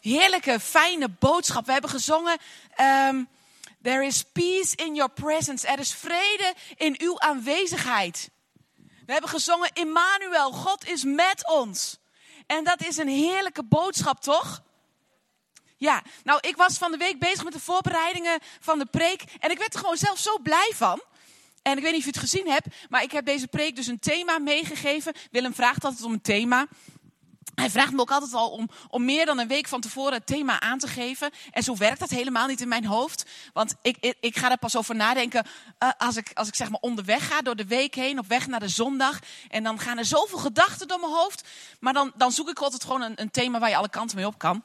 heerlijke, fijne boodschap. We hebben gezongen. Um, There is peace in your presence. Er is vrede in uw aanwezigheid. We hebben gezongen, Immanuel, God is met ons. En dat is een heerlijke boodschap, toch? Ja, nou, ik was van de week bezig met de voorbereidingen van de preek. En ik werd er gewoon zelf zo blij van. En ik weet niet of je het gezien hebt, maar ik heb deze preek dus een thema meegegeven. Willem vraagt altijd om een thema. Hij vraagt me ook altijd al om, om meer dan een week van tevoren het thema aan te geven. En zo werkt dat helemaal niet in mijn hoofd. Want ik, ik, ga er pas over nadenken uh, als, ik, als ik zeg maar onderweg ga door de week heen, op weg naar de zondag. En dan gaan er zoveel gedachten door mijn hoofd. Maar dan, dan zoek ik altijd gewoon een, een thema waar je alle kanten mee op kan.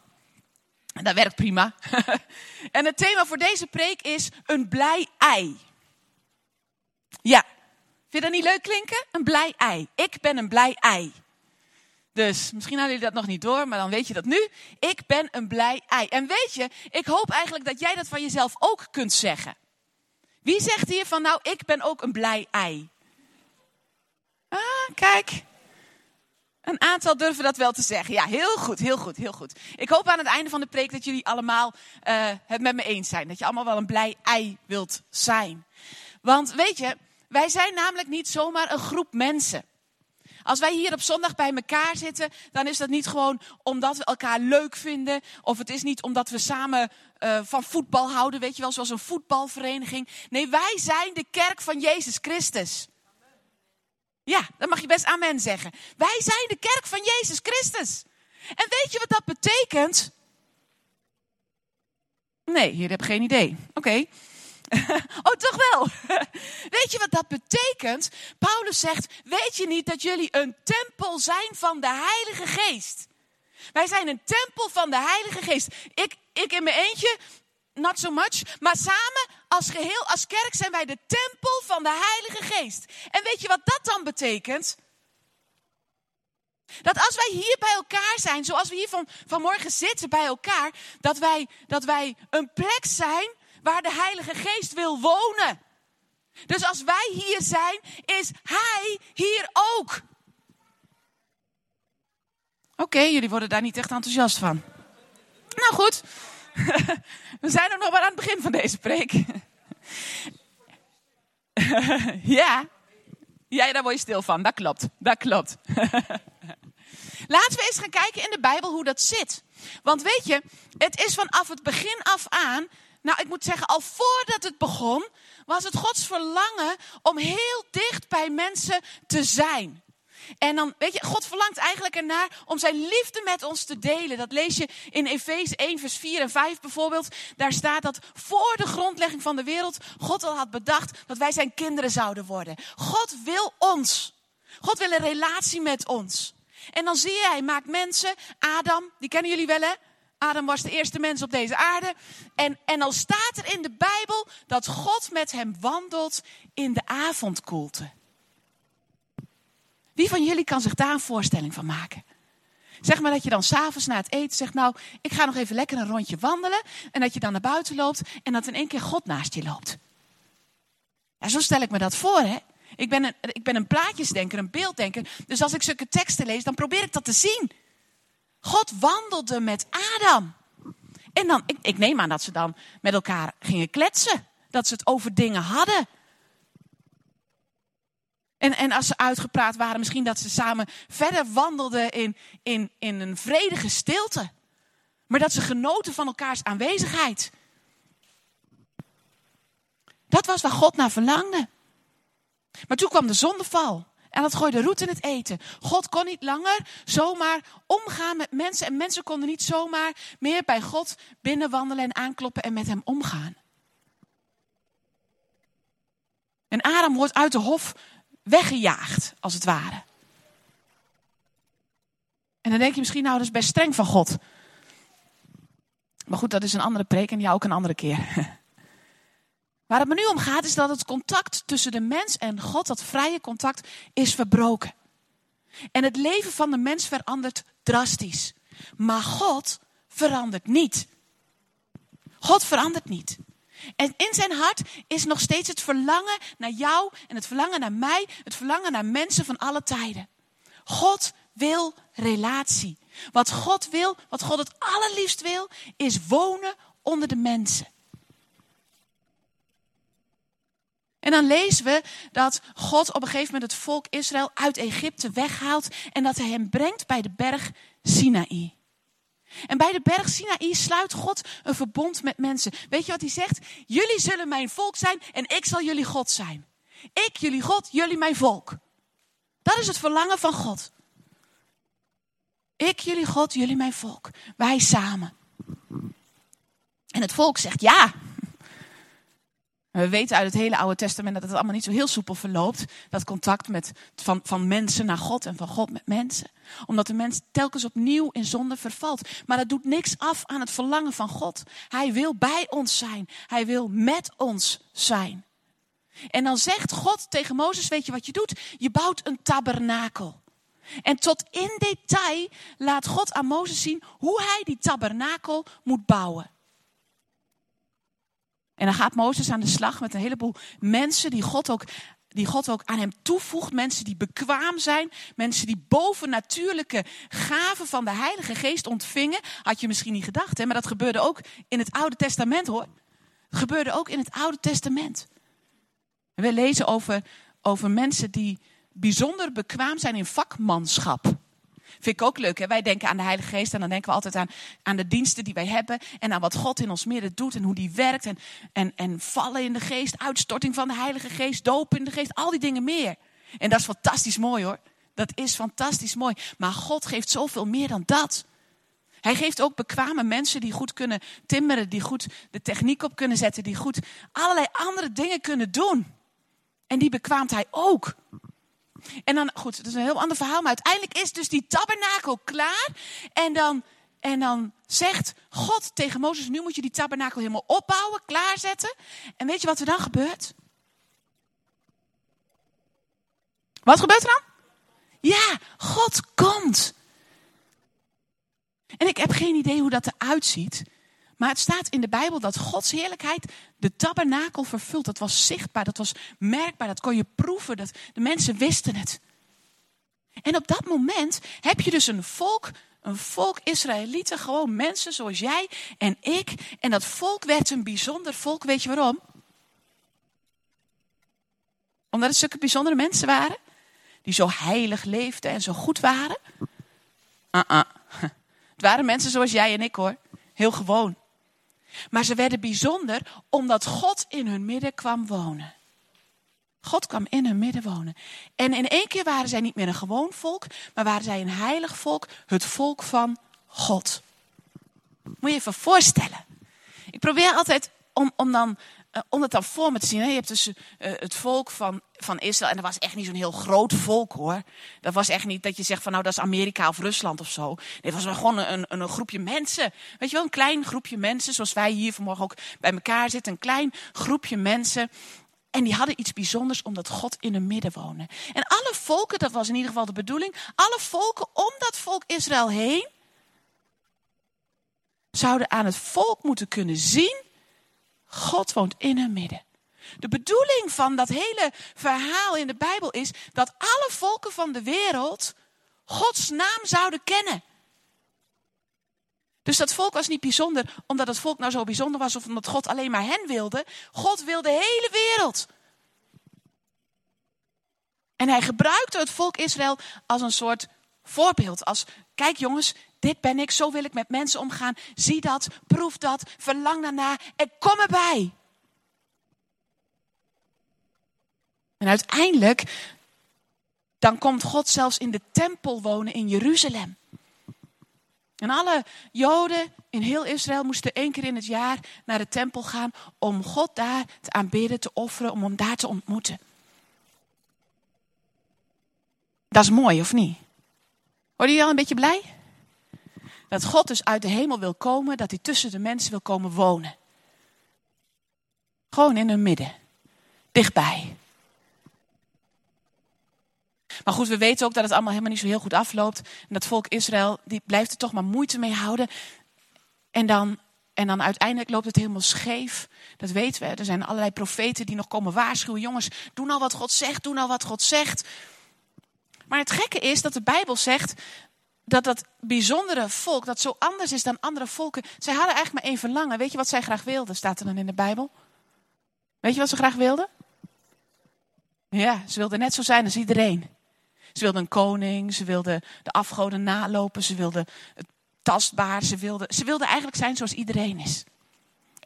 En dat werkt prima. en het thema voor deze preek is een blij ei. Ja, vind je dat niet leuk klinken? Een blij ei. Ik ben een blij ei. Dus misschien hadden jullie dat nog niet door, maar dan weet je dat nu. Ik ben een blij ei. En weet je, ik hoop eigenlijk dat jij dat van jezelf ook kunt zeggen. Wie zegt hier van nou, ik ben ook een blij ei? Ah, kijk. Een aantal durven dat wel te zeggen. Ja, heel goed, heel goed, heel goed. Ik hoop aan het einde van de preek dat jullie allemaal uh, het met me eens zijn. Dat je allemaal wel een blij ei wilt zijn. Want weet je, wij zijn namelijk niet zomaar een groep mensen. Als wij hier op zondag bij elkaar zitten, dan is dat niet gewoon omdat we elkaar leuk vinden. Of het is niet omdat we samen uh, van voetbal houden, weet je wel, zoals een voetbalvereniging. Nee, wij zijn de kerk van Jezus Christus. Ja, dan mag je best amen zeggen. Wij zijn de kerk van Jezus Christus. En weet je wat dat betekent? Nee, hier heb geen idee. Oké. oh, toch wel. Weet je wat dat betekent? Paulus zegt, weet je niet dat jullie een tempel zijn van de Heilige Geest? Wij zijn een tempel van de Heilige Geest. Ik, ik in mijn eentje, not so much. Maar samen als geheel, als kerk zijn wij de tempel van de Heilige Geest. En weet je wat dat dan betekent? Dat als wij hier bij elkaar zijn, zoals we hier van, vanmorgen zitten bij elkaar, dat wij, dat wij een plek zijn waar de Heilige Geest wil wonen. Dus als wij hier zijn, is Hij hier ook. Oké, jullie worden daar niet echt enthousiast van. Nou goed, we zijn er nog maar aan het begin van deze preek. ja. ja, daar word je stil van. Dat klopt, dat klopt. Laten we eens gaan kijken in de Bijbel hoe dat zit. Want weet je, het is vanaf het begin af aan nou, ik moet zeggen, al voordat het begon, was het Gods verlangen om heel dicht bij mensen te zijn. En dan, weet je, God verlangt eigenlijk ernaar om zijn liefde met ons te delen. Dat lees je in Efeze 1, vers 4 en 5 bijvoorbeeld. Daar staat dat voor de grondlegging van de wereld God al had bedacht dat wij zijn kinderen zouden worden. God wil ons. God wil een relatie met ons. En dan zie je, hij maakt mensen. Adam, die kennen jullie wel hè? Adam was de eerste mens op deze aarde. En, en al staat er in de Bijbel dat God met hem wandelt in de avondkoelte. Wie van jullie kan zich daar een voorstelling van maken? Zeg maar dat je dan s'avonds na het eten zegt, nou, ik ga nog even lekker een rondje wandelen. En dat je dan naar buiten loopt en dat in één keer God naast je loopt. Ja, zo stel ik me dat voor, hè. Ik ben, een, ik ben een plaatjesdenker, een beelddenker. Dus als ik zulke teksten lees, dan probeer ik dat te zien. God wandelde met Adam. En dan, ik, ik neem aan dat ze dan met elkaar gingen kletsen. Dat ze het over dingen hadden. En, en als ze uitgepraat waren, misschien dat ze samen verder wandelden in, in, in een vredige stilte. Maar dat ze genoten van elkaars aanwezigheid. Dat was waar God naar verlangde. Maar toen kwam de zondeval. En dat gooide roet in het eten. God kon niet langer zomaar omgaan met mensen. En mensen konden niet zomaar meer bij God binnenwandelen en aankloppen en met hem omgaan. En Adam wordt uit de hof weggejaagd, als het ware. En dan denk je misschien, nou, dat is best streng van God. Maar goed, dat is een andere preek en ja, ook een andere keer. Waar het me nu om gaat is dat het contact tussen de mens en God, dat vrije contact, is verbroken. En het leven van de mens verandert drastisch. Maar God verandert niet. God verandert niet. En in zijn hart is nog steeds het verlangen naar jou en het verlangen naar mij, het verlangen naar mensen van alle tijden. God wil relatie. Wat God wil, wat God het allerliefst wil, is wonen onder de mensen. En dan lezen we dat God op een gegeven moment het volk Israël uit Egypte weghaalt en dat hij hem brengt bij de berg Sinaï. En bij de berg Sinaï sluit God een verbond met mensen. Weet je wat hij zegt? Jullie zullen mijn volk zijn en ik zal jullie God zijn. Ik, jullie God, jullie mijn volk. Dat is het verlangen van God. Ik, jullie God, jullie mijn volk. Wij samen. En het volk zegt ja. We weten uit het hele Oude Testament dat het allemaal niet zo heel soepel verloopt. Dat contact met, van, van mensen naar God en van God met mensen. Omdat de mens telkens opnieuw in zonde vervalt. Maar dat doet niks af aan het verlangen van God. Hij wil bij ons zijn. Hij wil met ons zijn. En dan zegt God tegen Mozes, weet je wat je doet? Je bouwt een tabernakel. En tot in detail laat God aan Mozes zien hoe hij die tabernakel moet bouwen. En dan gaat Mozes aan de slag met een heleboel mensen die God ook, die God ook aan hem toevoegt. Mensen die bekwaam zijn. Mensen die bovennatuurlijke gaven van de Heilige Geest ontvingen. Had je misschien niet gedacht, hè? maar dat gebeurde ook in het Oude Testament hoor. Het gebeurde ook in het Oude Testament. We lezen over, over mensen die bijzonder bekwaam zijn in vakmanschap. Vind ik ook leuk. Hè? Wij denken aan de Heilige Geest en dan denken we altijd aan, aan de diensten die wij hebben. En aan wat God in ons midden doet en hoe die werkt. En, en, en vallen in de geest, uitstorting van de Heilige Geest, dopen in de geest, al die dingen meer. En dat is fantastisch mooi hoor. Dat is fantastisch mooi. Maar God geeft zoveel meer dan dat. Hij geeft ook bekwame mensen die goed kunnen timmeren, die goed de techniek op kunnen zetten, die goed allerlei andere dingen kunnen doen. En die bekwaamt hij ook. En dan, goed, dat is een heel ander verhaal. Maar uiteindelijk is dus die tabernakel klaar. En dan, en dan zegt God tegen Mozes: Nu moet je die tabernakel helemaal opbouwen, klaarzetten. En weet je wat er dan gebeurt? Wat gebeurt er dan? Ja, God komt. En ik heb geen idee hoe dat eruit ziet. Maar het staat in de Bijbel dat Gods heerlijkheid de tabernakel vervult. Dat was zichtbaar, dat was merkbaar, dat kon je proeven. Dat, de mensen wisten het. En op dat moment heb je dus een volk, een volk Israëlieten, gewoon mensen zoals jij en ik. En dat volk werd een bijzonder volk, weet je waarom? Omdat het zulke bijzondere mensen waren, die zo heilig leefden en zo goed waren. Uh -uh. Het waren mensen zoals jij en ik hoor, heel gewoon. Maar ze werden bijzonder omdat God in hun midden kwam wonen. God kwam in hun midden wonen. En in één keer waren zij niet meer een gewoon volk, maar waren zij een heilig volk, het volk van God. Moet je even voorstellen. Ik probeer altijd om, om dan om het dan voor me te zien. Je hebt dus uh, het volk van, van Israël. En dat was echt niet zo'n heel groot volk hoor. Dat was echt niet dat je zegt van nou dat is Amerika of Rusland of zo. Nee, het was gewoon een, een, een, groepje mensen. Weet je wel, een klein groepje mensen. Zoals wij hier vanmorgen ook bij elkaar zitten. Een klein groepje mensen. En die hadden iets bijzonders omdat God in hun midden woonde. En alle volken, dat was in ieder geval de bedoeling. Alle volken om dat volk Israël heen. Zouden aan het volk moeten kunnen zien God woont in hun midden. De bedoeling van dat hele verhaal in de Bijbel is dat alle volken van de wereld Gods naam zouden kennen. Dus dat volk was niet bijzonder omdat het volk nou zo bijzonder was of omdat God alleen maar hen wilde. God wilde de hele wereld. En hij gebruikte het volk Israël als een soort voorbeeld. Als, kijk jongens, dit ben ik, zo wil ik met mensen omgaan. Zie dat, proef dat, verlang daarna en kom erbij. En uiteindelijk, dan komt God zelfs in de tempel wonen in Jeruzalem. En alle Joden in heel Israël moesten één keer in het jaar naar de tempel gaan om God daar te aanbidden, te offeren, om hem daar te ontmoeten. Dat is mooi, of niet? Worden jullie al een beetje blij? Dat God dus uit de hemel wil komen, dat hij tussen de mensen wil komen wonen. Gewoon in hun midden. Dichtbij. Maar goed, we weten ook dat het allemaal helemaal niet zo heel goed afloopt. En dat volk Israël, die blijft er toch maar moeite mee houden. En dan, en dan uiteindelijk loopt het helemaal scheef. Dat weten we. Er zijn allerlei profeten die nog komen waarschuwen. Jongens, doe nou wat God zegt, doe nou wat God zegt. Maar het gekke is dat de Bijbel zegt dat dat bijzondere volk, dat zo anders is dan andere volken, zij hadden eigenlijk maar één verlangen. Weet je wat zij graag wilden, staat er dan in de Bijbel? Weet je wat ze graag wilden? Ja, ze wilden net zo zijn als iedereen. Ze wilden een koning, ze wilden de afgoden nalopen, ze wilden het tastbaar, ze wilden, ze wilden eigenlijk zijn zoals iedereen is.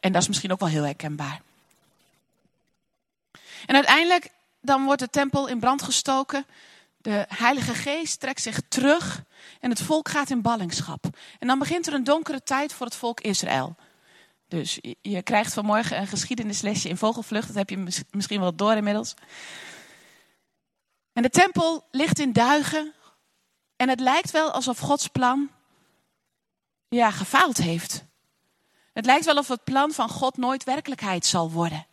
En dat is misschien ook wel heel herkenbaar. En uiteindelijk, dan wordt de tempel in brand gestoken. De Heilige Geest trekt zich terug en het volk gaat in ballingschap. En dan begint er een donkere tijd voor het volk Israël. Dus je krijgt vanmorgen een geschiedenislesje in vogelvlucht. Dat heb je misschien wel door inmiddels. En de tempel ligt in duigen. En het lijkt wel alsof Gods plan ja, gefaald heeft. Het lijkt wel of het plan van God nooit werkelijkheid zal worden.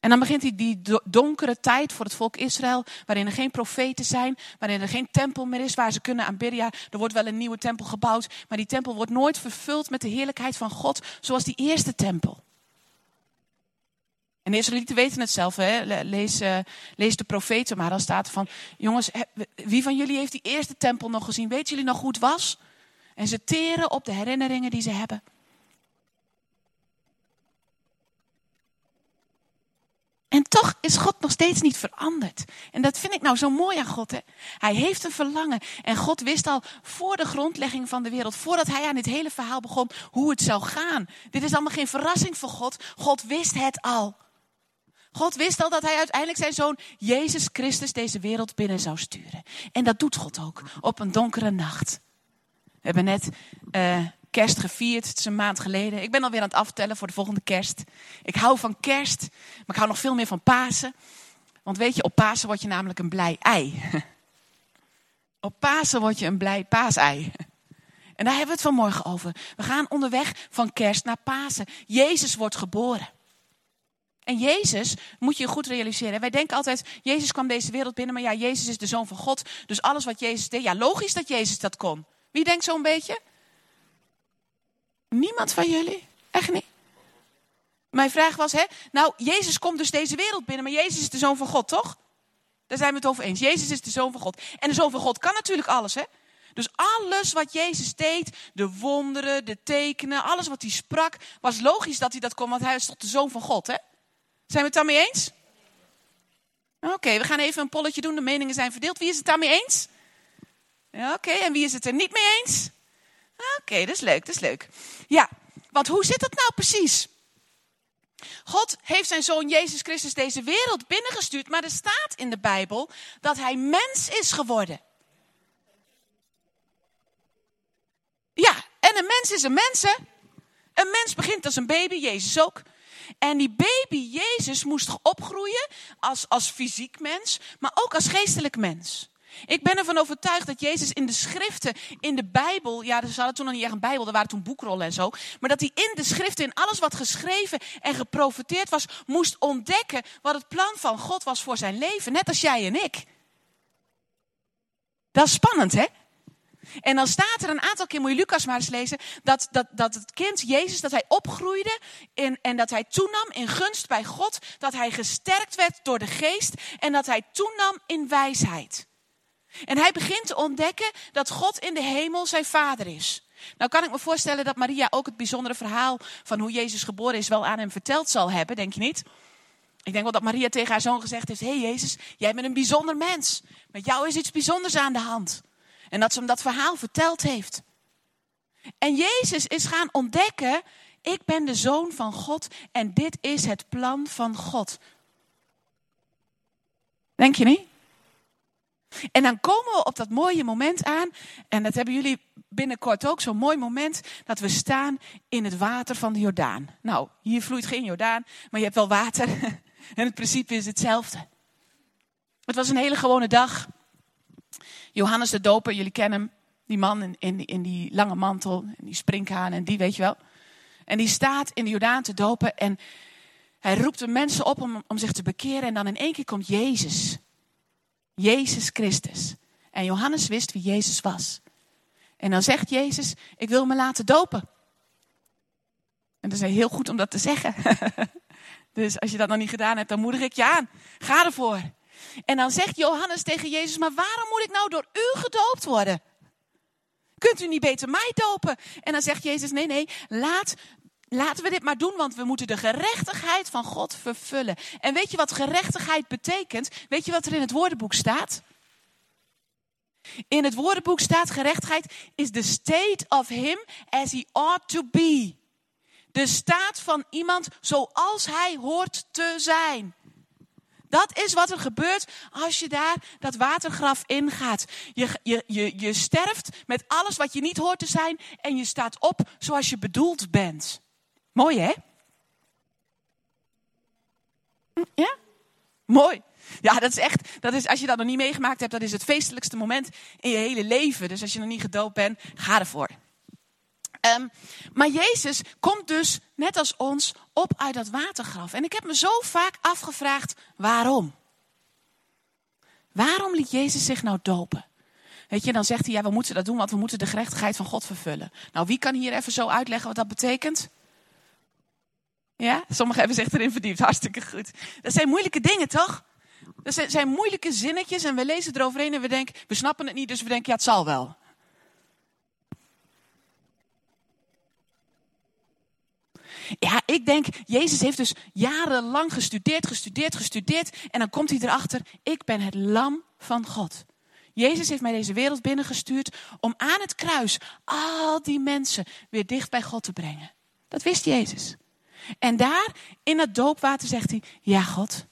En dan begint die, donkere tijd voor het volk Israël, waarin er geen profeten zijn, waarin er geen tempel meer is waar ze kunnen aanbidden. Ja, er wordt wel een nieuwe tempel gebouwd, maar die tempel wordt nooit vervuld met de heerlijkheid van God, zoals die eerste tempel. En de Israëlieten weten het zelf, hè? Lees, uh, lees de profeten maar. Dan staat er van, jongens, wie van jullie heeft die eerste tempel nog gezien? Weet jullie nog hoe het was? En ze teren op de herinneringen die ze hebben. En toch is God nog steeds niet veranderd. En dat vind ik nou zo mooi aan God. Hè? Hij heeft een verlangen. En God wist al voor de grondlegging van de wereld, voordat hij aan dit hele verhaal begon, hoe het zou gaan. Dit is allemaal geen verrassing voor God. God wist het al. God wist al dat hij uiteindelijk zijn zoon Jezus Christus deze wereld binnen zou sturen. En dat doet God ook op een donkere nacht. We hebben net uh, kerst gevierd, het is een maand geleden. Ik ben alweer aan het aftellen voor de volgende kerst. Ik hou van kerst, maar ik hou nog veel meer van Pasen. Want weet je, op Pasen word je namelijk een blij ei. Op Pasen word je een blij paasei. En daar hebben we het vanmorgen over. We gaan onderweg van kerst naar Pasen. Jezus wordt geboren. En Jezus, moet je goed realiseren. Wij denken altijd, Jezus kwam deze wereld binnen, maar ja, Jezus is de zoon van God. Dus alles wat Jezus deed, ja, logisch dat Jezus dat kon. Wie denkt zo'n beetje? Niemand van jullie? Echt niet? Mijn vraag was, hè, nou, Jezus komt dus deze wereld binnen, maar Jezus is de zoon van God, toch? Daar zijn we het over eens. Jezus is de zoon van God. En de zoon van God kan natuurlijk alles, hè? Dus alles wat Jezus deed, de wonderen, de tekenen, alles wat hij sprak, was logisch dat hij dat kon, want hij is toch de zoon van God, hè? Zijn we het daarmee eens? Oké, we gaan even een polletje doen. De meningen zijn verdeeld. Wie is het daarmee eens? Ja, Oké, en wie is het er niet mee eens? Oké, dat is leuk, dat is leuk. Ja, want hoe zit het nou precies? God heeft zijn zoon Jezus Christus deze wereld binnengestuurd, maar er staat in de Bijbel dat hij mens is geworden. Ja, en een mens is een mens, hè? Een mens begint als een baby, Jezus ook. En die baby Jezus moest opgroeien als, als fysiek mens, maar ook als geestelijk mens. Ik ben ervan overtuigd dat Jezus in de schriften, in de Bijbel, ja, ze hadden toen nog niet echt een Bijbel, er waren toen boekrollen en zo, maar dat hij in de schriften, in alles wat geschreven en geprofeteerd was, moest ontdekken wat het plan van God was voor zijn leven, net als jij en ik. Dat is spannend, hè? En dan staat er een aantal keer, moet je Lucas maar eens lezen, dat, dat, dat het kind Jezus, dat hij opgroeide in, en dat hij toenam in gunst bij God, dat hij gesterkt werd door de geest en dat hij toenam in wijsheid. En hij begint te ontdekken dat God in de hemel zijn vader is. Nou kan ik me voorstellen dat Maria ook het bijzondere verhaal van hoe Jezus geboren is wel aan hem verteld zal hebben, denk je niet? Ik denk wel dat Maria tegen haar zoon gezegd heeft: Hé hey Jezus, jij bent een bijzonder mens. Met jou is iets bijzonders aan de hand. En dat ze hem dat verhaal verteld heeft. En Jezus is gaan ontdekken: ik ben de zoon van God en dit is het plan van God. Denk je niet? En dan komen we op dat mooie moment aan. En dat hebben jullie binnenkort ook, zo'n mooi moment. Dat we staan in het water van de Jordaan. Nou, hier vloeit geen Jordaan, maar je hebt wel water. En het principe is hetzelfde. Het was een hele gewone dag. Johannes de Doper, jullie kennen hem. Die man in, in, in die lange mantel, en die springhaan en die weet je wel. En die staat in de Jordaan te dopen en hij roept de mensen op om, om zich te bekeren. En dan in één keer komt Jezus. Jezus Christus. En Johannes wist wie Jezus was. En dan zegt Jezus, ik wil me laten dopen. En dat is heel goed om dat te zeggen. dus als je dat nog niet gedaan hebt, dan moedig ik je aan. Ga ervoor. En dan zegt Johannes tegen Jezus, maar waarom moet ik nou door u gedoopt worden? Kunt u niet beter mij dopen? En dan zegt Jezus, nee, nee, laat, laten we dit maar doen, want we moeten de gerechtigheid van God vervullen. En weet je wat gerechtigheid betekent? Weet je wat er in het woordenboek staat? In het woordenboek staat gerechtigheid is the state of him as he ought to be. De staat van iemand zoals hij hoort te zijn. Dat is wat er gebeurt als je daar dat watergraf ingaat. Je, je, je, je sterft met alles wat je niet hoort te zijn en je staat op zoals je bedoeld bent. Mooi hè? Ja? Mooi. Ja, dat is echt, dat is, als je dat nog niet meegemaakt hebt, dat is het feestelijkste moment in je hele leven. Dus als je nog niet gedoopt bent, ga ervoor. Um, maar Jezus komt dus, net als ons, op uit dat watergraf. En ik heb me zo vaak afgevraagd, waarom? Waarom liet Jezus zich nou dopen? Weet je, dan zegt hij, ja, we moeten dat doen, want we moeten de gerechtigheid van God vervullen. Nou, wie kan hier even zo uitleggen wat dat betekent? Ja, sommigen hebben zich erin verdiept, hartstikke goed. Dat zijn moeilijke dingen, toch? Dat zijn, zijn moeilijke zinnetjes en we lezen eroverheen en we denken, we snappen het niet, dus we denken, ja, het zal wel. Ja, ik denk, Jezus heeft dus jarenlang gestudeerd, gestudeerd, gestudeerd. En dan komt hij erachter, ik ben het lam van God. Jezus heeft mij deze wereld binnengestuurd om aan het kruis al die mensen weer dicht bij God te brengen. Dat wist Jezus. En daar in dat doopwater zegt hij, ja God,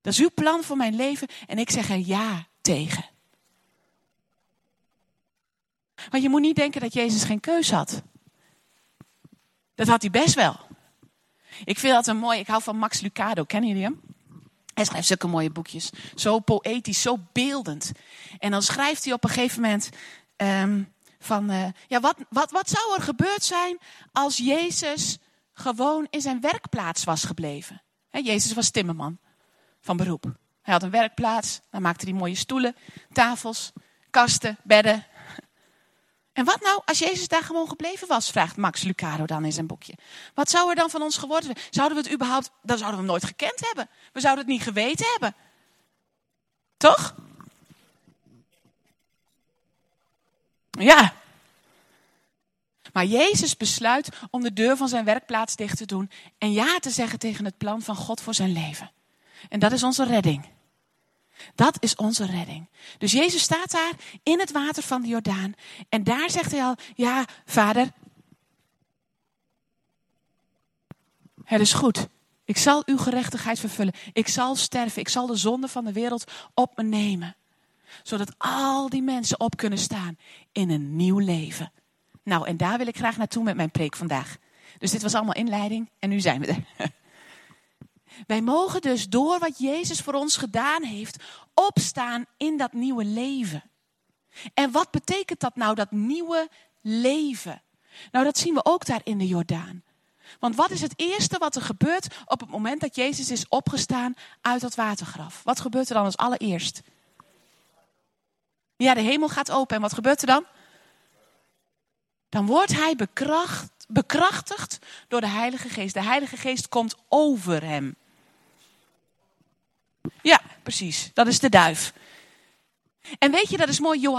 dat is uw plan voor mijn leven en ik zeg er ja tegen. Want je moet niet denken dat Jezus geen keus had. Dat had hij best wel. Ik vind dat een mooi, ik hou van Max Lucado, kennen jullie hem? Hij schrijft zulke mooie boekjes. Zo poëtisch, zo beeldend. En dan schrijft hij op een gegeven moment um, van, uh, ja, wat, wat, wat zou er gebeurd zijn als Jezus gewoon in zijn werkplaats was gebleven? Jezus was timmerman van beroep. Hij had een werkplaats, dan maakte hij mooie stoelen, tafels, kasten, bedden. En wat nou als Jezus daar gewoon gebleven was, vraagt Max Lucado dan in zijn boekje. Wat zou er dan van ons geworden zijn? Zouden we het überhaupt, dan zouden we hem nooit gekend hebben. We zouden het niet geweten hebben. Toch? Ja. Maar Jezus besluit om de deur van zijn werkplaats dicht te doen en ja te zeggen tegen het plan van God voor zijn leven. En dat is onze redding. Dat is onze redding. Dus Jezus staat daar in het water van de Jordaan. En daar zegt hij al, ja, vader, het is goed. Ik zal uw gerechtigheid vervullen. Ik zal sterven. Ik zal de zonde van de wereld op me nemen. Zodat al die mensen op kunnen staan in een nieuw leven. Nou, en daar wil ik graag naartoe met mijn preek vandaag. Dus dit was allemaal inleiding en nu zijn we er. Wij mogen dus door wat Jezus voor ons gedaan heeft, opstaan in dat nieuwe leven. En wat betekent dat nou, dat nieuwe leven? Nou, dat zien we ook daar in de Jordaan. Want wat is het eerste wat er gebeurt op het moment dat Jezus is opgestaan uit dat watergraf? Wat gebeurt er dan als allereerst? Ja, de hemel gaat open en wat gebeurt er dan? Dan wordt hij bekracht, bekrachtigd door de Heilige Geest. De Heilige Geest komt over hem. Ja, precies. Dat is de duif. En weet je, dat is mooi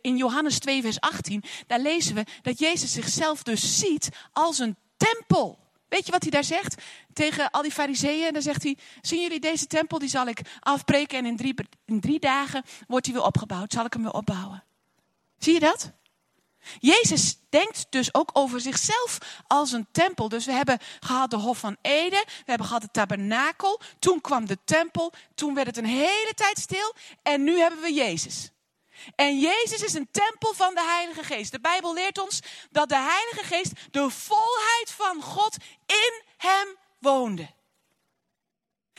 in Johannes 2, vers 18. Daar lezen we dat Jezus zichzelf dus ziet als een tempel. Weet je wat hij daar zegt? Tegen al die fariseeën. Dan zegt hij, zien jullie deze tempel? Die zal ik afbreken en in drie, in drie dagen wordt hij weer opgebouwd. Zal ik hem weer opbouwen. Zie je dat? Jezus denkt dus ook over zichzelf als een tempel. Dus we hebben gehad de Hof van Eden, we hebben gehad de tabernakel, toen kwam de tempel, toen werd het een hele tijd stil en nu hebben we Jezus. En Jezus is een tempel van de Heilige Geest. De Bijbel leert ons dat de Heilige Geest, de volheid van God, in hem woonde.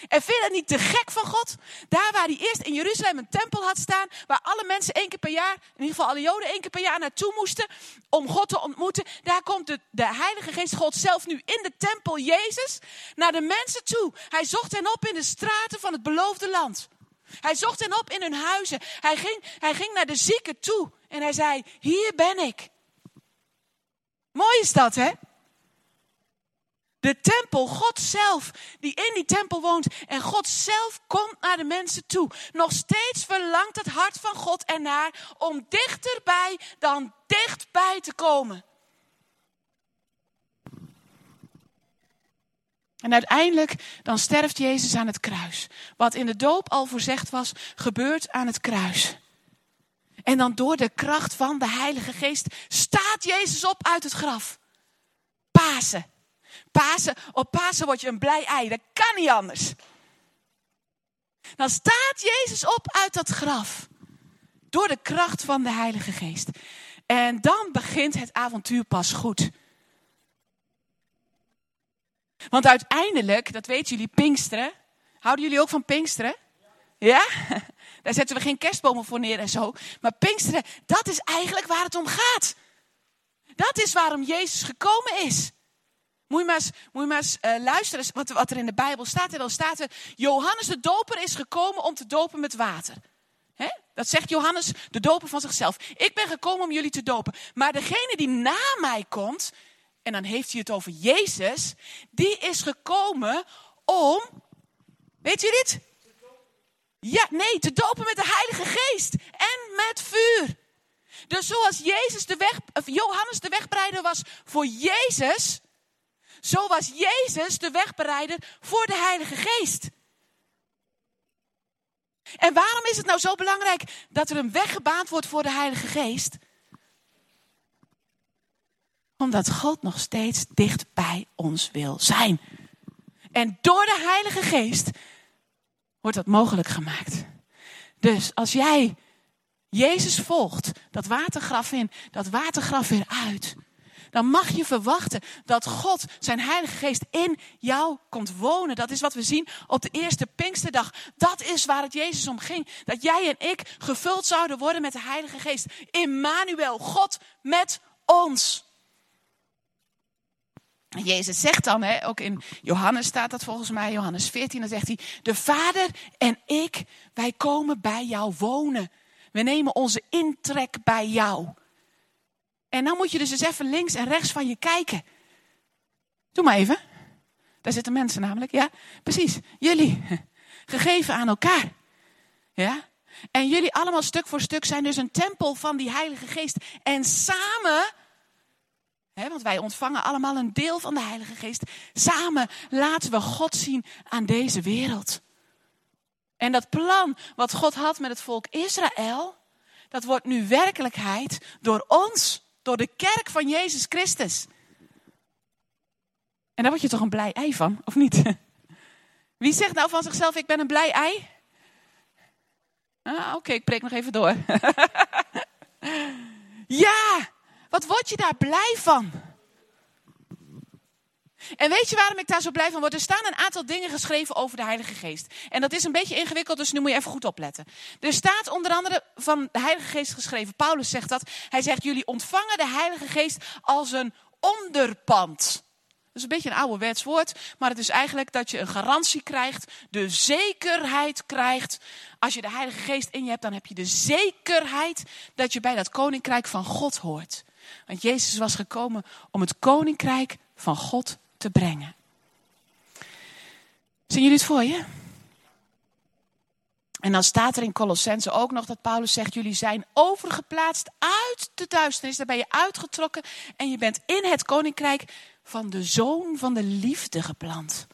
En vind je dat niet te gek van God? Daar waar hij eerst in Jeruzalem een tempel had staan, waar alle mensen één keer per jaar, in ieder geval alle Joden één keer per jaar naartoe moesten om God te ontmoeten. Daar komt de, de Heilige Geest God zelf nu in de tempel Jezus naar de mensen toe. Hij zocht hen op in de straten van het beloofde land. Hij zocht hen op in hun huizen. Hij ging, hij ging naar de zieken toe en hij zei, hier ben ik. Mooi is dat, hè? De tempel, God zelf, die in die tempel woont. En God zelf komt naar de mensen toe. Nog steeds verlangt het hart van God ernaar om dichterbij dan dichtbij te komen. En uiteindelijk dan sterft Jezus aan het kruis. Wat in de doop al voorzegd was, gebeurt aan het kruis. En dan door de kracht van de Heilige Geest staat Jezus op uit het graf. Pasen. Pasen, op Pasen word je een blij ei. Dat kan niet anders. Dan staat Jezus op uit dat graf. Door de kracht van de Heilige Geest. En dan begint het avontuur pas goed. Want uiteindelijk, dat weten jullie, Pinksteren. Houden jullie ook van Pinksteren? Ja? Daar zetten we geen kerstbomen voor neer en zo. Maar Pinksteren, dat is eigenlijk waar het om gaat. Dat is waarom Jezus gekomen is. Moet je maar eens, uh, luisteren wat, wat, er in de Bijbel staat. En dan staat er, Johannes de doper is gekomen om te dopen met water. Dat zegt Johannes, de doper van zichzelf. Ik ben gekomen om jullie te dopen. Maar degene die na mij komt, en dan heeft hij het over Jezus, die is gekomen om, weet je dit? Ja, nee, te dopen met de Heilige Geest en met vuur. Dus zoals Jezus de weg, Johannes de wegbereider was voor Jezus, zo was Jezus de wegbereider voor de Heilige Geest. En waarom is het nou zo belangrijk dat er een weg gebaand wordt voor de Heilige Geest? Omdat God nog steeds dicht bij ons wil zijn. En door de Heilige Geest wordt dat mogelijk gemaakt. Dus als jij Jezus volgt, dat watergraf in, dat watergraf weer uit, dan mag je verwachten dat God, zijn Heilige Geest, in jou komt wonen. Dat is wat we zien op de eerste Pinksterdag. Dat is waar het Jezus om ging. Dat jij en ik gevuld zouden worden met de Heilige Geest. Immanuel, God met ons. Jezus zegt dan, hè, ook in Johannes staat dat volgens mij, Johannes 14, dan zegt hij, de Vader en ik, wij komen bij jou wonen. We nemen onze intrek bij jou. En dan moet je dus eens even links en rechts van je kijken. Doe maar even. Daar zitten mensen namelijk, ja, precies. Jullie, gegeven aan elkaar. Ja? En jullie allemaal stuk voor stuk zijn dus een tempel van die Heilige Geest. En samen want wij ontvangen allemaal een deel van de Heilige Geest. Samen laten we God zien aan deze wereld. En dat plan wat God had met het volk Israël, dat wordt nu werkelijkheid door ons, door de kerk van Jezus Christus. En daar word je toch een blij ei van, of niet? Wie zegt nou van zichzelf, ik ben een blij ei? Ah, Oké, ik preek nog even door. ja, wat word je daar blij van? En weet je waarom ik daar zo blij van word? Er staan een aantal dingen geschreven over de Heilige Geest. En dat is een beetje ingewikkeld, dus nu moet je even goed opletten. Er staat onder andere van de Heilige Geest geschreven. Paulus zegt dat. Hij zegt: Jullie ontvangen de Heilige Geest als een onderpand. Dat is een beetje een ouderwets woord, maar het is eigenlijk dat je een garantie krijgt, de zekerheid krijgt. Als je de Heilige Geest in je hebt, dan heb je de zekerheid dat je bij dat koninkrijk van God hoort. Want Jezus was gekomen om het koninkrijk van God te brengen. Zien jullie het voor je? En dan staat er in Colossense ook nog dat Paulus zegt: Jullie zijn overgeplaatst uit de duisternis. Daar ben je uitgetrokken en je bent in het koninkrijk van de zoon van de liefde geplant.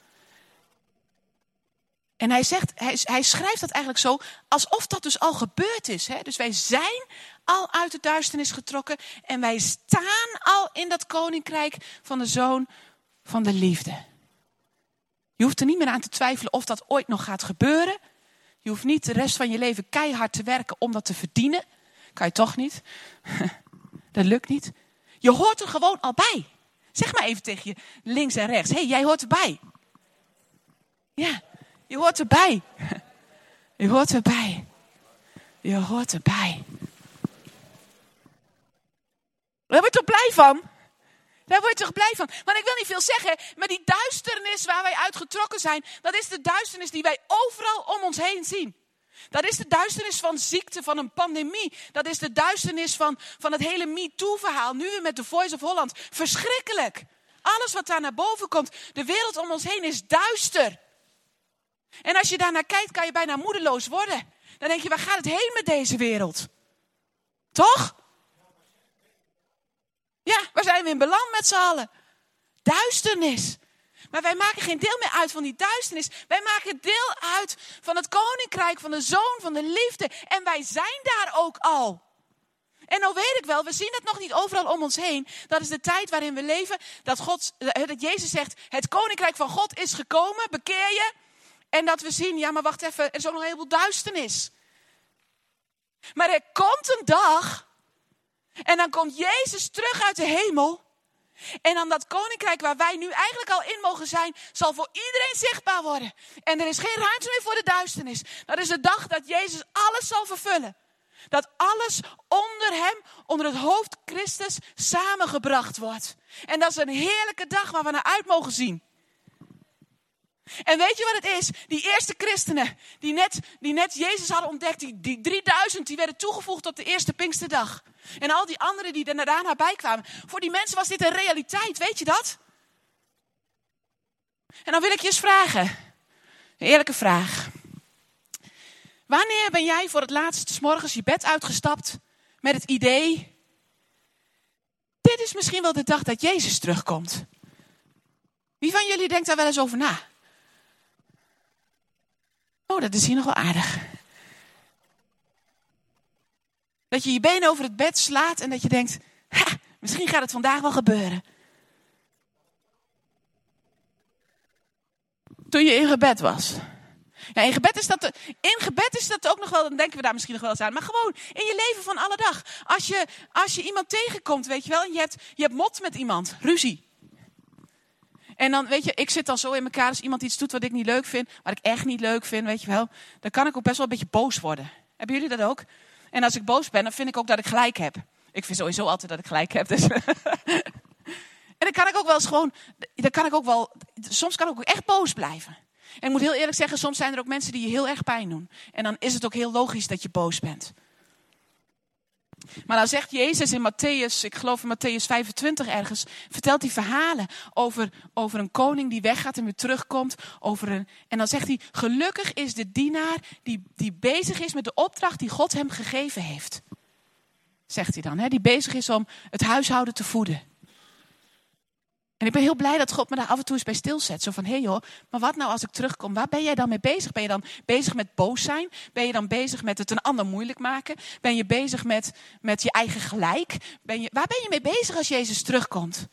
En hij, zegt, hij, hij schrijft dat eigenlijk zo alsof dat dus al gebeurd is. Hè? Dus wij zijn al uit de duisternis getrokken en wij staan al in dat koninkrijk van de zoon van de liefde. Je hoeft er niet meer aan te twijfelen of dat ooit nog gaat gebeuren. Je hoeft niet de rest van je leven keihard te werken om dat te verdienen. Kan je toch niet? Dat lukt niet. Je hoort er gewoon al bij. Zeg maar even tegen je links en rechts. Hé, hey, jij hoort erbij. Ja, je hoort erbij. Je hoort erbij. Je hoort erbij. Daar word je toch blij van? Daar word je toch blij van? Want ik wil niet veel zeggen, maar die duisternis waar wij uitgetrokken zijn, dat is de duisternis die wij overal om ons heen zien. Dat is de duisternis van ziekte, van een pandemie. Dat is de duisternis van, van het hele MeToo-verhaal. Nu weer met de Voice of Holland. Verschrikkelijk. alles wat daar naar boven komt. De wereld om ons heen is duister. En als je daarnaar kijkt, kan je bijna moedeloos worden. Dan denk je, waar gaat het heen met deze wereld? Toch? Ja, waar zijn we in beland met z'n allen? Duisternis. Maar wij maken geen deel meer uit van die duisternis. Wij maken deel uit van het koninkrijk, van de zoon, van de liefde. En wij zijn daar ook al. En nou weet ik wel, we zien het nog niet overal om ons heen. Dat is de tijd waarin we leven. Dat, God, dat Jezus zegt, het koninkrijk van God is gekomen, bekeer je. En dat we zien, ja maar wacht even, er is ook nog een heleboel duisternis. Maar er komt een dag en dan komt Jezus terug uit de hemel. En dan dat koninkrijk waar wij nu eigenlijk al in mogen zijn, zal voor iedereen zichtbaar worden. En er is geen ruimte meer voor de duisternis. Dat is de dag dat Jezus alles zal vervullen. Dat alles onder hem, onder het hoofd Christus, samengebracht wordt. En dat is een heerlijke dag waar we naar uit mogen zien. En weet je wat het is? Die eerste christenen, die net, die net Jezus hadden ontdekt, die, die 3000, die werden toegevoegd op de eerste Pinksterdag. En al die anderen die er daarna bij kwamen. Voor die mensen was dit een realiteit, weet je dat? En dan wil ik je eens vragen, een eerlijke vraag. Wanneer ben jij voor het laatst morgens je bed uitgestapt met het idee, dit is misschien wel de dag dat Jezus terugkomt? Wie van jullie denkt daar wel eens over na? Oh, dat is hier nog wel aardig. Dat je je benen over het bed slaat en dat je denkt, ha, misschien gaat het vandaag wel gebeuren. Toen je in gebed was. Ja, in gebed is dat, in is dat ook nog wel, dan denken we daar misschien nog wel eens aan. Maar gewoon in je leven van alle dag. Als je, als je iemand tegenkomt, weet je wel, en je hebt, je hebt mot met iemand, ruzie. En dan, weet je, ik zit dan zo in elkaar als iemand iets doet wat ik niet leuk vind, wat ik echt niet leuk vind, weet je wel. Dan kan ik ook best wel een beetje boos worden. Hebben jullie dat ook? En als ik boos ben, dan vind ik ook dat ik gelijk heb. Ik vind sowieso altijd dat ik gelijk heb. Dus. en dan kan ik ook wel eens gewoon, dan kan ik ook wel, soms kan ik ook echt boos blijven. En ik moet heel eerlijk zeggen, soms zijn er ook mensen die je heel erg pijn doen. En dan is het ook heel logisch dat je boos bent. Maar dan zegt Jezus in Matthäus, ik geloof in Matthäus 25 ergens, vertelt hij verhalen over, over een koning die weggaat en weer terugkomt. Over een, en dan zegt hij, gelukkig is de dienaar die, die bezig is met de opdracht die God hem gegeven heeft. Zegt hij dan, hè? die bezig is om het huishouden te voeden. Ik ben heel blij dat God me daar af en toe eens bij stilzet. Zo van, hé hey joh, maar wat nou als ik terugkom? Waar ben jij dan mee bezig? Ben je dan bezig met boos zijn? Ben je dan bezig met het een ander moeilijk maken? Ben je bezig met, met je eigen gelijk? Ben je, waar ben je mee bezig als Jezus terugkomt?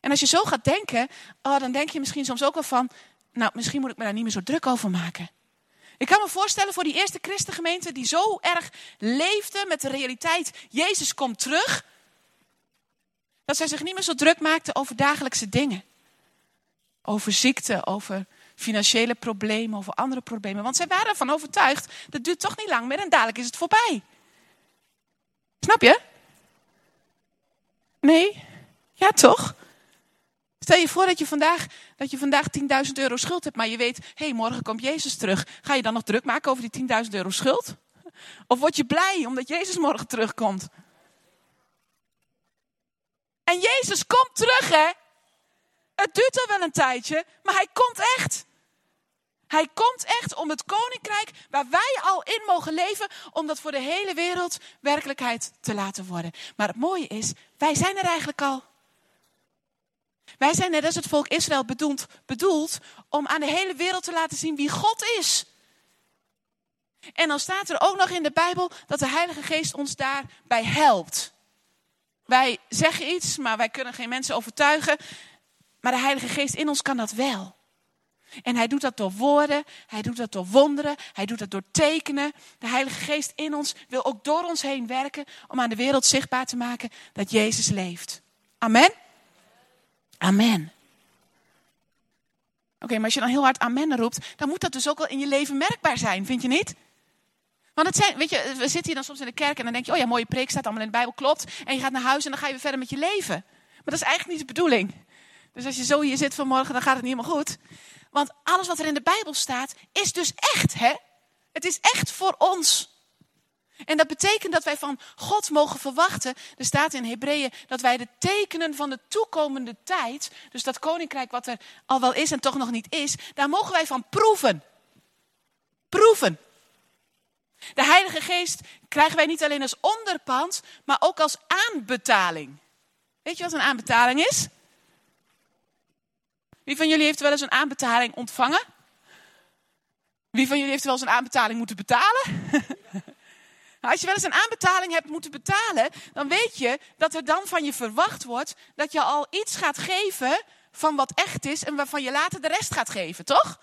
En als je zo gaat denken, oh, dan denk je misschien soms ook wel van... Nou, misschien moet ik me daar niet meer zo druk over maken. Ik kan me voorstellen voor die eerste christengemeente die zo erg leefde met de realiteit... Jezus komt terug... Dat zij zich niet meer zo druk maakten over dagelijkse dingen. Over ziekte, over financiële problemen, over andere problemen. Want zij waren ervan overtuigd, dat duurt toch niet lang meer en dadelijk is het voorbij. Snap je? Nee? Ja, toch? Stel je voor dat je vandaag, dat je vandaag 10.000 euro schuld hebt, maar je weet, hé, hey, morgen komt Jezus terug. Ga je dan nog druk maken over die 10.000 euro schuld? Of word je blij omdat Jezus morgen terugkomt? En Jezus komt terug, hè? Het duurt al wel een tijdje, maar hij komt echt. Hij komt echt om het koninkrijk waar wij al in mogen leven, om dat voor de hele wereld werkelijkheid te laten worden. Maar het mooie is, wij zijn er eigenlijk al. Wij zijn net als het volk Israël bedoeld, bedoeld om aan de hele wereld te laten zien wie God is. En dan staat er ook nog in de Bijbel dat de Heilige Geest ons daarbij helpt. Wij zeggen iets, maar wij kunnen geen mensen overtuigen. Maar de Heilige Geest in ons kan dat wel. En hij doet dat door woorden, hij doet dat door wonderen, hij doet dat door tekenen. De Heilige Geest in ons wil ook door ons heen werken om aan de wereld zichtbaar te maken dat Jezus leeft. Amen? Amen. Oké, maar als je dan heel hard amen roept, dan moet dat dus ook wel in je leven merkbaar zijn, vind je niet? Want het zijn, weet je, we zitten hier dan soms in de kerk en dan denk je, oh ja, mooie preek staat allemaal in de Bijbel, klopt. En je gaat naar huis en dan ga je weer verder met je leven. Maar dat is eigenlijk niet de bedoeling. Dus als je zo hier zit vanmorgen, dan gaat het niet helemaal goed. Want alles wat er in de Bijbel staat, is dus echt, hè? Het is echt voor ons. En dat betekent dat wij van God mogen verwachten. Er staat in Hebreeën dat wij de tekenen van de toekomende tijd, dus dat koninkrijk wat er al wel is en toch nog niet is, daar mogen wij van proeven. Proeven. De Heilige Geest krijgen wij niet alleen als onderpand, maar ook als aanbetaling. Weet je wat een aanbetaling is? Wie van jullie heeft wel eens een aanbetaling ontvangen? Wie van jullie heeft wel eens een aanbetaling moeten betalen? Nou, als je wel eens een aanbetaling hebt moeten betalen, dan weet je dat er dan van je verwacht wordt dat je al iets gaat geven van wat echt is en waarvan je later de rest gaat geven, toch?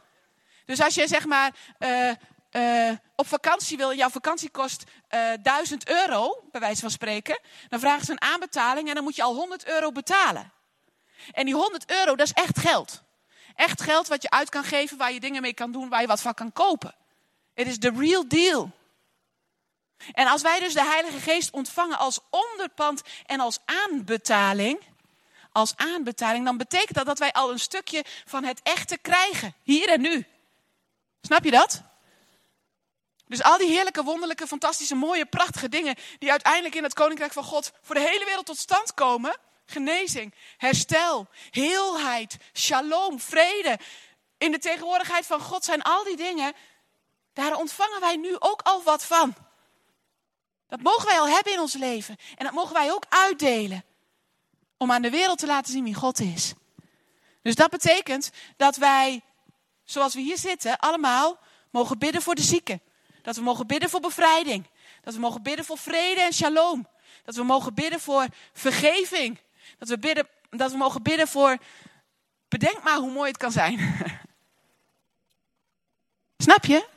Dus als je zeg maar uh, uh, op vakantie wil, jouw vakantie kost uh, eh, 1000 euro, bij wijze van spreken, dan vragen ze een aanbetaling en dan moet je al 100 euro betalen. En die 100 euro, dat is echt geld. Echt geld wat je uit kan geven, waar je dingen mee kan doen, waar je wat van kan kopen. Het is de real deal. En als wij dus de Heilige Geest ontvangen als onderpand en als aanbetaling, als aanbetaling, dan betekent dat dat wij al een stukje van het echte krijgen, hier en nu. Snap je dat? Dus al die heerlijke, wonderlijke, fantastische, mooie, prachtige dingen die uiteindelijk in het Koninkrijk van God voor de hele wereld tot stand komen. Genezing, herstel, heelheid, shalom, vrede. In de tegenwoordigheid van God zijn al die dingen, daar ontvangen wij nu ook al wat van. Dat mogen wij al hebben in ons leven. En dat mogen wij ook uitdelen. Om aan de wereld te laten zien wie God is. Dus dat betekent dat wij, zoals we hier zitten, allemaal mogen bidden voor de zieken. Dat we mogen bidden voor bevrijding. Dat we mogen bidden voor vrede en shalom. Dat we mogen bidden voor vergeving. Dat we, bidden, dat we mogen bidden voor. Bedenk maar hoe mooi het kan zijn. Snap je?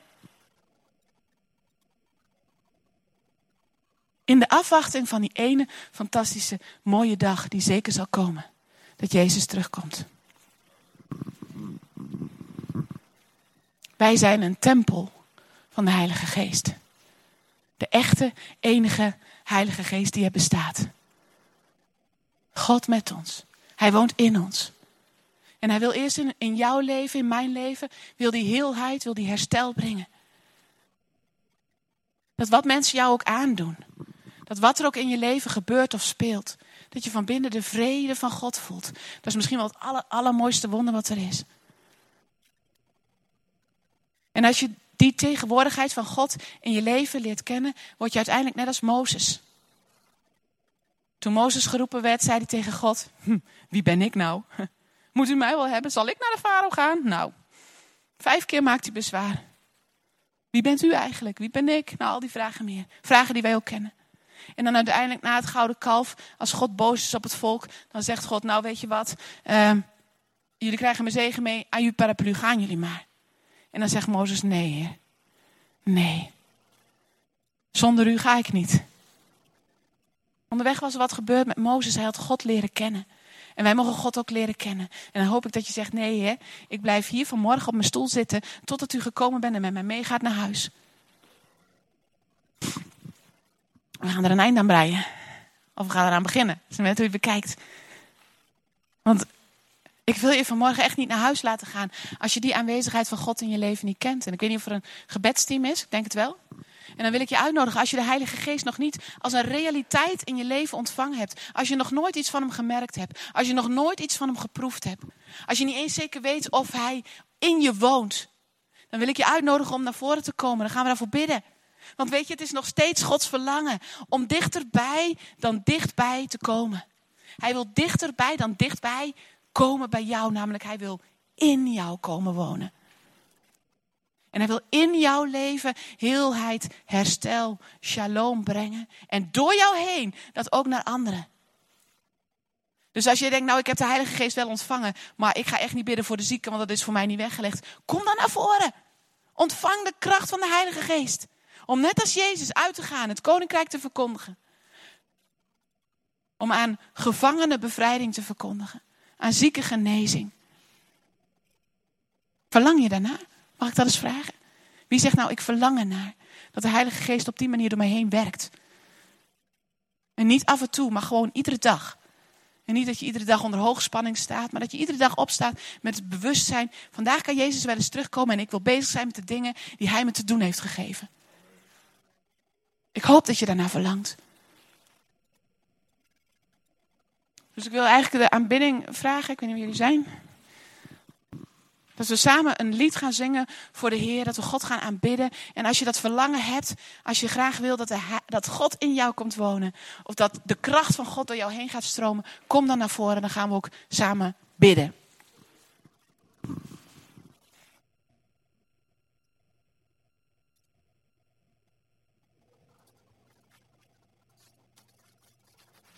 In de afwachting van die ene fantastische mooie dag die zeker zal komen. Dat Jezus terugkomt. Wij zijn een tempel van de Heilige Geest. De echte, enige Heilige Geest die er bestaat. God met ons. Hij woont in ons. En hij wil eerst in, in jouw leven, in mijn leven, wil die heelheid, wil die herstel brengen. Dat wat mensen jou ook aandoen. Dat wat er ook in je leven gebeurt of speelt. Dat je van binnen de vrede van God voelt. Dat is misschien wel het aller, allermooiste wonder wat er is. En als je die tegenwoordigheid van God in je leven leert kennen, word je uiteindelijk net als Mozes. Toen Mozes geroepen werd, zei hij tegen God: hm, Wie ben ik nou? Moet u mij wel hebben? Zal ik naar de farao gaan? Nou, vijf keer maakt hij bezwaar. Wie bent u eigenlijk? Wie ben ik? Nou, al die vragen meer. Vragen die wij ook kennen. En dan uiteindelijk na het gouden kalf, als God boos is op het volk, dan zegt God: Nou, weet je wat? Uh, jullie krijgen mijn zegen mee. Aan uw paraplu gaan jullie maar. En dan zegt Mozes: Nee, heer. Nee. Zonder u ga ik niet. Onderweg was er wat gebeurd met Mozes. Hij had God leren kennen. En wij mogen God ook leren kennen. En dan hoop ik dat je zegt: Nee, hè, ik blijf hier vanmorgen op mijn stoel zitten. Totdat u gekomen bent en met mij meegaat naar huis. We gaan er een eind aan breien. Of we gaan eraan beginnen. Dat is net hoe je het bekijkt. Want ik wil je vanmorgen echt niet naar huis laten gaan als je die aanwezigheid van God in je leven niet kent. En ik weet niet of er een gebedsteam is, ik denk het wel. En dan wil ik je uitnodigen, als je de Heilige Geest nog niet als een realiteit in je leven ontvangen hebt. Als je nog nooit iets van hem gemerkt hebt. Als je nog nooit iets van hem geproefd hebt. Als je niet eens zeker weet of hij in je woont. Dan wil ik je uitnodigen om naar voren te komen. Dan gaan we daarvoor bidden. Want weet je, het is nog steeds Gods verlangen om dichterbij dan dichtbij te komen. Hij wil dichterbij dan dichtbij komen bij jou, namelijk hij wil in jou komen wonen. En hij wil in jouw leven heelheid, herstel, shalom brengen. En door jou heen dat ook naar anderen. Dus als je denkt, nou ik heb de Heilige Geest wel ontvangen, maar ik ga echt niet bidden voor de zieken, want dat is voor mij niet weggelegd. Kom dan naar voren. Ontvang de kracht van de Heilige Geest. Om net als Jezus uit te gaan, het koninkrijk te verkondigen. Om aan gevangenen bevrijding te verkondigen. Aan zieke genezing. Verlang je daarnaar? Mag ik dat eens vragen? Wie zegt nou, ik verlang ernaar dat de Heilige Geest op die manier door mij heen werkt? En niet af en toe, maar gewoon iedere dag. En niet dat je iedere dag onder hoogspanning staat, maar dat je iedere dag opstaat met het bewustzijn: vandaag kan Jezus wel eens terugkomen en ik wil bezig zijn met de dingen die Hij me te doen heeft gegeven. Ik hoop dat je daarna verlangt. Dus ik wil eigenlijk de aanbidding vragen. Ik weet niet wie jullie zijn. Dat we samen een lied gaan zingen voor de Heer. Dat we God gaan aanbidden. En als je dat verlangen hebt. Als je graag wil dat, dat God in jou komt wonen. Of dat de kracht van God door jou heen gaat stromen. Kom dan naar voren. Dan gaan we ook samen bidden.